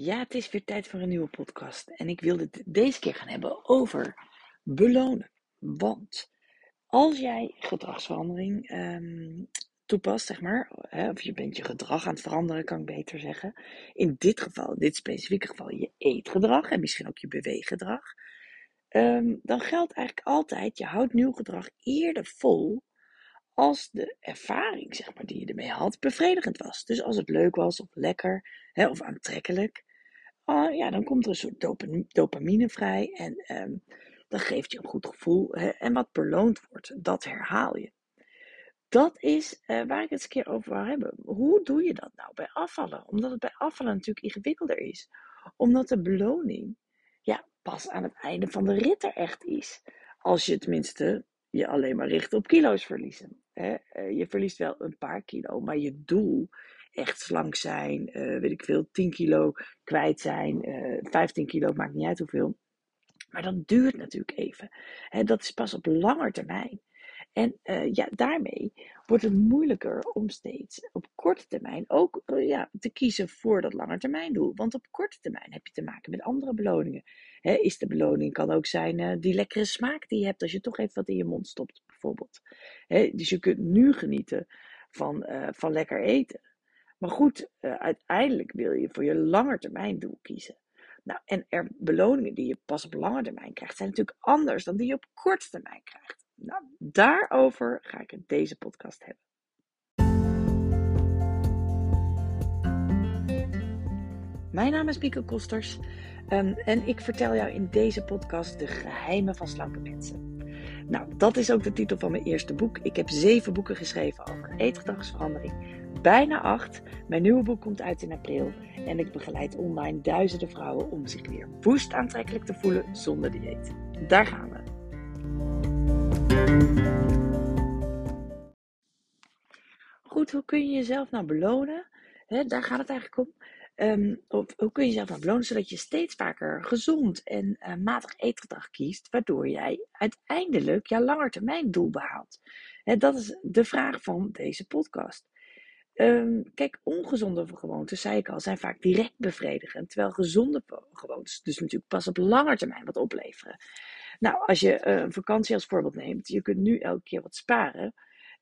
Ja, het is weer tijd voor een nieuwe podcast. En ik wilde het deze keer gaan hebben over belonen. Want als jij gedragsverandering ehm, toepast, zeg maar, hè, of je bent je gedrag aan het veranderen, kan ik beter zeggen. In dit geval, dit specifieke geval, je eetgedrag en misschien ook je beweeggedrag. ehm, dan geldt eigenlijk altijd, je houdt nieuw gedrag eerder vol als de ervaring, zeg maar, die je ermee had, bevredigend was. Dus als het leuk was of lekker hè, of aantrekkelijk. Oh, ja, dan komt er een soort dopa- dopamine vrij en ehm, dat geeft je een goed gevoel. Hè? En wat beloond wordt, dat herhaal je. Dat is eh, waar ik het eens een keer over wil hebben. Hoe doe je dat nou bij afvallen? Omdat het bij afvallen natuurlijk ingewikkelder is. Omdat de beloning ja, pas aan het einde van de rit er echt is. Als je tenminste je alleen maar richt op kilo's verliezen. Hè? Eh, je verliest wel een paar kilo, maar je doel, echt slank zijn, eh, weet ik veel, 10 kilo kwijt zijn, eh 15 kilo, maakt niet uit hoeveel. Maar dat duurt natuurlijk even. Dat is pas op lange termijn. En eh, ja, daarmee wordt het moeilijker om steeds op korte termijn ook ja, te kiezen voor dat langetermijndoel. Want op korte termijn heb je te maken met andere beloningen. Is de beloning kan ook zijn die lekkere smaak die je hebt als je toch even wat in je mond stopt, bijvoorbeeld. Dus je kunt nu genieten van, van lekker eten. Maar goed, eh, uiteindelijk wil je voor je langetermijndoel kiezen. Nou, en er beloningen die je pas op lange termijn krijgt, zijn natuurlijk anders dan die je op korte termijn krijgt. Nou, daarover ga ik in deze podcast hebben. Mijn naam is Mieke Kosters ehm, en ik vertel jou in deze podcast de geheimen van slanke mensen. Nou, dat is ook de titel van mijn eerste boek. Ik heb zeven boeken geschreven over eetgedragsverandering. Bijna acht. Mijn nieuwe boek komt uit in april. En ik begeleid online duizenden vrouwen om zich weer woest aantrekkelijk te voelen zonder dieet. Daar gaan we. Goed, hoe kun je jezelf nou belonen? Daar gaat het eigenlijk om. Ehm, of, hoe kun je jezelf nou belonen zodat je steeds vaker gezond en eh, matig eetgedrag kiest, waardoor jij uiteindelijk jouw langetermijndoel behaalt? Dat is de vraag van deze podcast. Ehm, kijk, ongezonde gewoontes, zei ik al, zijn vaak direct bevredigend. Terwijl gezonde gewoontes dus natuurlijk pas op lange termijn wat opleveren. Nou, als je eh, een vakantie als voorbeeld neemt, je kunt nu elke keer wat sparen.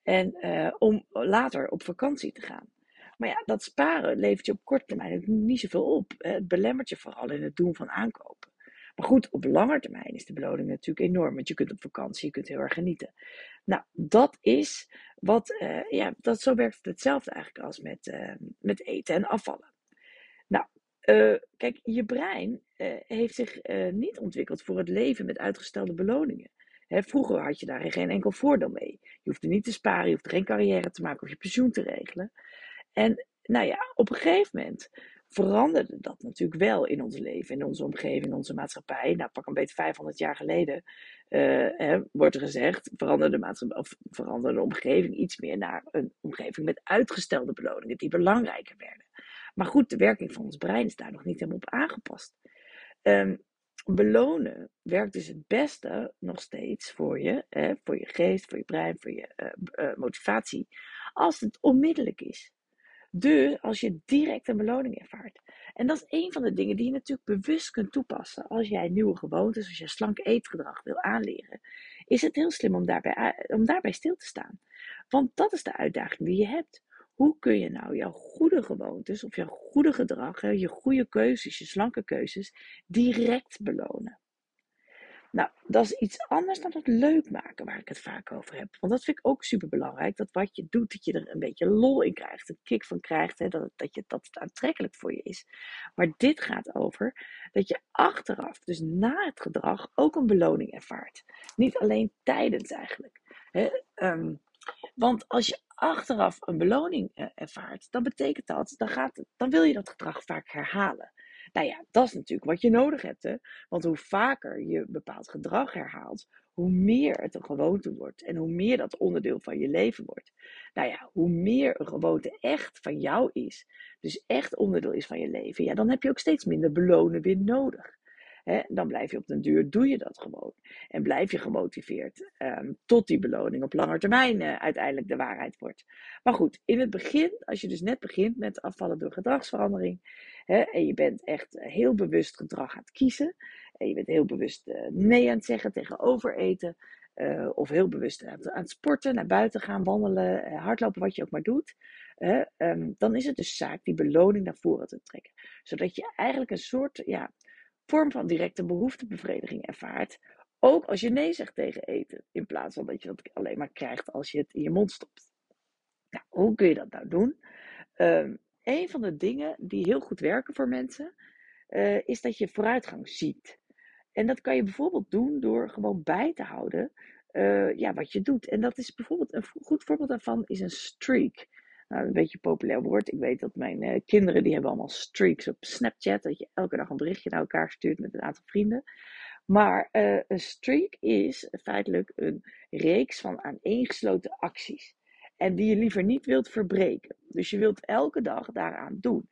En eh, om later op vakantie te gaan. Maar ja, dat sparen levert je op korte termijn niet zoveel op. hè. Het belemmert je vooral in het doen van aankopen. Maar goed, op lange termijn is de beloning natuurlijk enorm. Want je kunt op vakantie, je kunt heel erg genieten. Nou, dat is wat, eh, ja, dat, zo werkt het hetzelfde eigenlijk als met, eh, met eten en afvallen. Nou, eh, kijk, je brein eh, heeft zich eh, niet ontwikkeld voor het leven met uitgestelde beloningen. Hè, vroeger had je daar geen enkel voordeel mee. Je hoefde niet te sparen, je hoefde geen carrière te maken of je pensioen te regelen. En nou ja, op een gegeven moment veranderde dat natuurlijk wel in ons leven, in onze omgeving, in onze maatschappij. Nou, pak een beetje 500 jaar geleden, eh, hè, wordt er gezegd, veranderde de, maatschappij, of veranderde de omgeving iets meer naar een omgeving met uitgestelde beloningen die belangrijker werden. Maar goed, de werking van ons brein is daar nog niet helemaal op aangepast. Ehm, belonen werkt dus het beste nog steeds voor je, hè, voor je geest, voor je brein, voor je eh, eh, motivatie, als het onmiddellijk is. Dus als je direct een beloning ervaart. En dat is een van de dingen die je natuurlijk bewust kunt toepassen. Als jij nieuwe gewoontes, als je slank eetgedrag wil aanleren, is het heel slim om daarbij, om daarbij stil te staan. Want dat is de uitdaging die je hebt. Hoe kun je nou jouw goede gewoontes of jouw goede gedrag, je goede keuzes, je slanke keuzes, direct belonen? Nou, dat is iets anders dan het leuk maken waar ik het vaak over heb. Want dat vind ik ook super belangrijk. Dat wat je doet, dat je er een beetje lol in krijgt. Een kick van krijgt. Hè, dat, dat, je, dat het aantrekkelijk voor je is. Maar dit gaat over dat je achteraf, dus na het gedrag, ook een beloning ervaart. Niet alleen tijdens eigenlijk. Hè, ehm, want als je achteraf een beloning eh, ervaart, dan betekent dat, dan, gaat, dan wil je dat gedrag vaak herhalen. Nou ja, dat is natuurlijk wat je nodig hebt. Hè? Want hoe vaker je bepaald gedrag herhaalt, hoe meer het een gewoonte wordt. En hoe meer dat onderdeel van je leven wordt. Nou ja, hoe meer een gewoonte echt van jou is, dus echt onderdeel is van je leven, ja, dan heb je ook steeds minder belonen weer nodig. Hè, dan blijf je op den duur, doe je dat gewoon. En blijf je gemotiveerd ehm, tot die beloning op lange termijn uh, uiteindelijk de waarheid wordt. Maar goed, in het begin, als je dus net begint met afvallen door gedragsverandering. Hè, en je bent echt heel bewust gedrag aan het kiezen. En je bent heel bewust uh, nee aan het zeggen tegen overeten. Uh, of heel bewust aan het, sporten, naar buiten gaan, wandelen, hardlopen, wat je ook maar doet. Um, dan is het dus zaak die beloning naar voren te trekken. Zodat je eigenlijk een soort ja, vorm van directe behoeftebevrediging ervaart. Ook als je nee zegt tegen eten. In plaats van dat je dat alleen maar krijgt als je het in je mond stopt. Nou, hoe kun je dat nou doen? Um, een van de dingen die heel goed werken voor mensen, uh, is dat je vooruitgang ziet. En dat kan je bijvoorbeeld doen door gewoon bij te houden uh, ja, wat je doet. En dat is bijvoorbeeld een goed voorbeeld daarvan is een streak nou, een beetje populair woord. Ik weet dat mijn uh, kinderen, die hebben allemaal streaks op Snapchat. Dat je elke dag een berichtje naar elkaar stuurt met een aantal vrienden. Maar uh, een streak is feitelijk een reeks van aaneengesloten acties. En die je liever niet wilt verbreken. Dus je wilt elke dag daaraan doen.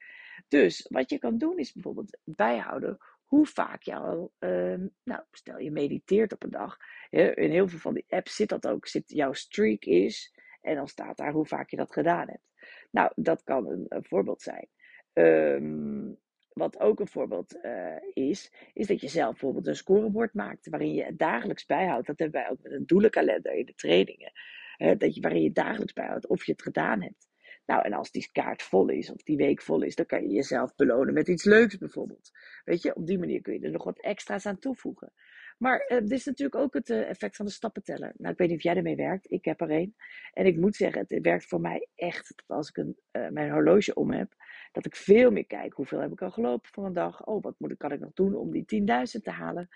Dus wat je kan doen is bijvoorbeeld bijhouden hoe vaak jou, uh, nou stel je mediteert op een dag. In heel veel van die apps zit dat ook, zit jouw streak is en dan staat daar hoe vaak je dat gedaan hebt. Nou, dat kan een, voorbeeld zijn. Um, wat ook een voorbeeld uh, is, is dat je zelf bijvoorbeeld een scorebord maakt waarin je het dagelijks bijhoudt. Dat hebben wij ook met een doelenkalender in de trainingen. Uh, dat je, waarin je dagelijks bijhoudt of je het gedaan hebt. Nou, en als die kaart vol is of die week vol is, dan kan je jezelf belonen met iets leuks bijvoorbeeld. Weet je, op die manier kun je er nog wat extra's aan toevoegen. Maar uh, dit is natuurlijk ook het uh, effect van de stappenteller. Nou, ik weet niet of jij ermee werkt. Ik heb er een. En ik moet zeggen, het werkt voor mij echt als ik een, uh, mijn horloge om heb, dat ik veel meer kijk. Hoeveel heb ik al gelopen voor een dag? Oh, wat moet ik, kan ik nog doen om die 10.000 te halen?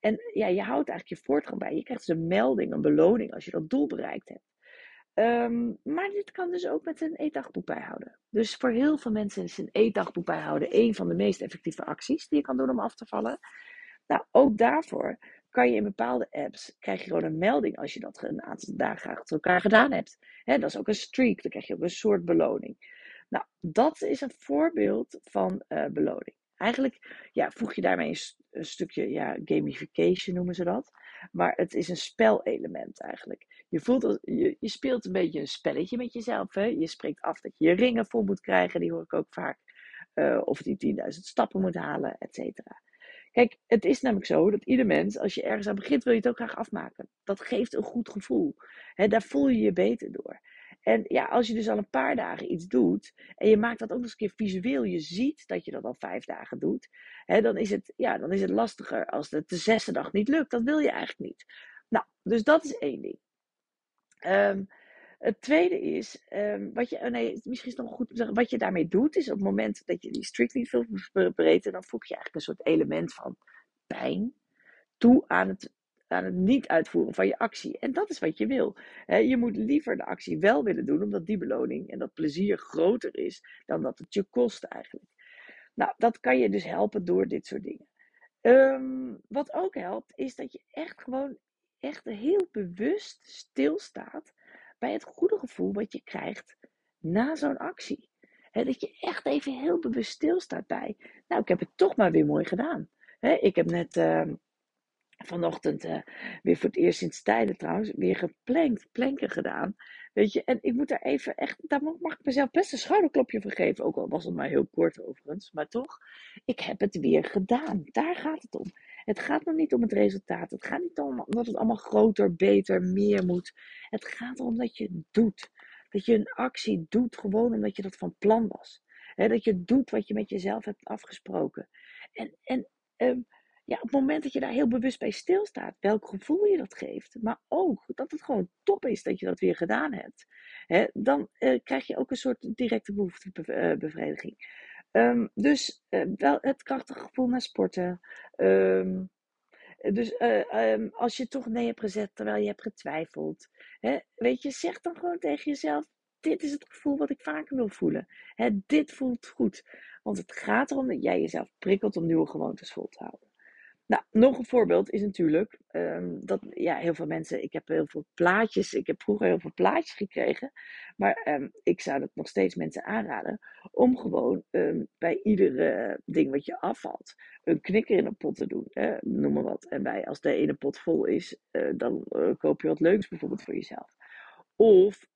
En ja, je houdt eigenlijk je voortgang bij. Je krijgt dus een melding, een beloning als je dat doel bereikt hebt. Um, maar dit kan dus ook met een eetdagboek bijhouden. Dus voor heel veel mensen is een eetdagboek bijhouden een van de meest effectieve acties die je kan doen om af te vallen. Nou, ook daarvoor kan je in bepaalde apps, krijg je gewoon een melding als je dat een aantal dagen achter elkaar gedaan hebt. He, dat is ook een streak, dan krijg je ook een soort beloning. Nou, dat is een voorbeeld van uh, beloning. Eigenlijk ja, voeg je daarmee een, stukje ja, gamification noemen ze dat. Maar het is een spelelement eigenlijk. Je, voelt als, je, je speelt een beetje een spelletje met jezelf. Hè? Je spreekt af dat je je ringen vol moet krijgen, die hoor ik ook vaak. Uh, of die 10.000 stappen moet halen, et cetera. Kijk, het is namelijk zo dat ieder mens, als je ergens aan begint, wil je het ook graag afmaken. Dat geeft een goed gevoel. He, daar voel je je beter door. En ja, als je dus al een paar dagen iets doet en je maakt dat ook nog eens een keer visueel, je ziet dat je dat al vijf dagen doet, hè, dan, is het, ja, dan is het lastiger als het de zesde dag niet lukt. Dat wil je eigenlijk niet. Nou, dus dat is één ding. Um, het tweede is, um, wat je, oh nee, misschien is het nog goed wat je daarmee doet, is op het moment dat je die strictly veel verbreden, dan voeg je eigenlijk een soort element van pijn toe aan het, aan het niet uitvoeren van je actie. En dat is wat je wil. Je moet liever de actie wel willen doen, omdat die beloning en dat plezier groter is dan dat het je kost eigenlijk. Nou, dat kan je dus helpen door dit soort dingen. Um, wat ook helpt, is dat je echt gewoon echt heel bewust stilstaat bij het goede gevoel wat je krijgt na zo'n actie. dat je echt even heel bewust stilstaat bij. Nou, ik heb het toch maar weer mooi gedaan. ik heb net uh, vanochtend uh, weer voor het eerst sinds tijden trouwens weer geplankt, planken gedaan. Weet je, en ik moet daar even echt, daar mag ik mezelf best een schouderklopje voor geven. Ook al was het maar heel kort overigens, maar toch, ik heb het weer gedaan. Daar gaat het om. Het gaat nog niet om het resultaat. Het gaat niet om dat het allemaal groter, beter, meer moet. Het gaat erom dat je het doet. Dat je een actie doet gewoon omdat je dat van plan was. dat je doet wat je met jezelf hebt afgesproken. En, en um, ja, op het moment dat je daar heel bewust bij stilstaat, welk gevoel je dat geeft, maar ook dat het gewoon top is dat je dat weer gedaan hebt, dan uh, krijg je ook een soort directe behoeftebevrediging. Um, dus uh, wel het krachtige gevoel naar sporten. Um, dus uh, um, als je toch nee hebt gezet terwijl je hebt getwijfeld. Hè, weet je, zeg dan gewoon tegen jezelf: Dit is het gevoel wat ik vaker wil voelen. Hè, dit voelt goed. Want het gaat erom dat jij jezelf prikkelt om nieuwe gewoontes vol te houden. Nou, nog een voorbeeld is natuurlijk ehm, dat ja, heel veel mensen. Ik heb heel veel plaatjes. Ik heb vroeger heel veel plaatjes gekregen. Maar ehm, ik zou dat nog steeds mensen aanraden. Om gewoon ehm, bij iedere ding wat je afvalt. een knikker in een pot te doen. noem maar wat. En bij, als de ene pot vol is. eh, dan eh, koop je wat leuks bijvoorbeeld voor jezelf. Of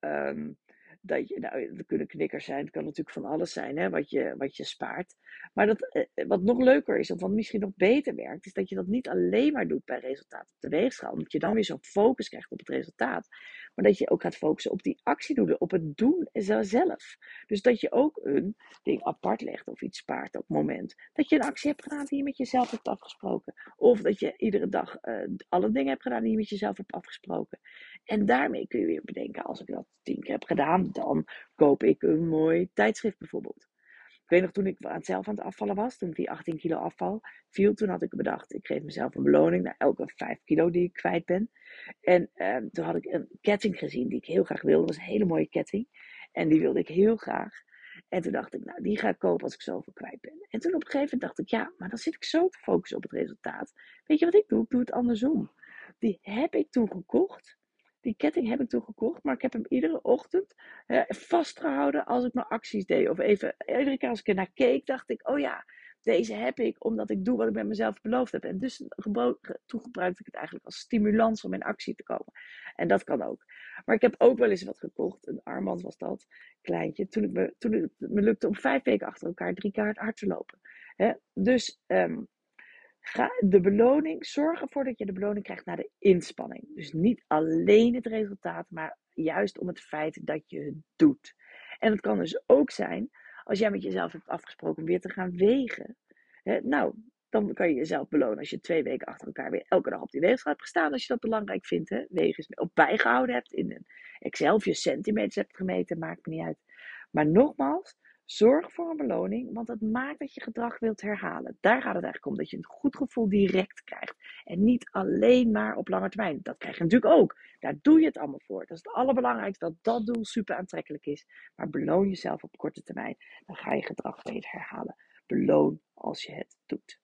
dat je, nou, er kunnen knikkers zijn, het kan natuurlijk van alles zijn hè, wat, je, wat je spaart. Maar dat, eh, wat nog leuker is, of wat misschien nog beter werkt, is dat je dat niet alleen maar doet bij resultaat op de weegschaal. Omdat je dan weer zo'n focus krijgt op het resultaat. Maar dat je ook gaat focussen op die actiedoelen, op het doen zelf. Dus dat je ook een ding apart legt of iets spaart op het moment. Dat je een actie hebt gedaan die je met jezelf hebt afgesproken. Of dat je iedere dag uh, alle dingen hebt gedaan die je met jezelf hebt afgesproken. En daarmee kun je weer bedenken, als ik dat tien keer heb gedaan, dan koop ik een mooi tijdschrift bijvoorbeeld. Ik weet nog toen ik aan zelf aan het afvallen was, toen ik die 18 kilo afval viel, toen had ik bedacht, ik geef mezelf een beloning naar elke 5 kilo die ik kwijt ben. En uh, toen had ik een ketting gezien die ik heel graag wilde. Dat was een hele mooie ketting. En die wilde ik heel graag. En toen dacht ik, nou, die ga ik kopen als ik zoveel kwijt ben. En toen op een gegeven moment dacht ik, ja, maar dan zit ik zo te focussen op het resultaat. Weet je wat ik doe? Ik doe het andersom. Die heb ik toen gekocht. Die ketting heb ik toen gekocht, maar ik heb hem iedere ochtend eh, vastgehouden als ik mijn acties deed. Of even, iedere keer als ik er naar keek, dacht ik, oh ja, deze heb ik omdat ik doe wat ik met mezelf beloofd heb. En dus toen gebruikte ik het eigenlijk als stimulans om in actie te komen. En dat kan ook. Maar ik heb ook wel eens wat gekocht. Een armband was dat, kleintje. Toen, ik toen het me lukte om vijf weken achter elkaar drie keer hard te lopen. Dus um, Ga de beloning, zorg ervoor dat je de beloning krijgt naar de inspanning. Dus niet alleen het resultaat, maar juist om het feit dat je het doet. En het kan dus ook zijn, als jij met jezelf hebt afgesproken om weer te gaan wegen. Hè, nou, dan kan je jezelf belonen als je twee weken achter elkaar weer elke dag op die weegschaal hebt gestaan. Als je dat belangrijk vindt, hè, wegen op bijgehouden hebt in een Excel je centimeters hebt gemeten, maakt me niet uit. Maar nogmaals, Zorg voor een beloning, want het maakt dat je gedrag wilt herhalen. Daar gaat het eigenlijk om, dat je een goed gevoel direct krijgt. En niet alleen maar op lange termijn. Dat krijg je natuurlijk ook. Daar doe je het allemaal voor. Dat is het allerbelangrijkste, dat dat doel super aantrekkelijk is. Maar beloon jezelf op korte termijn. Dan ga je gedrag weer herhalen. Beloon als je het doet.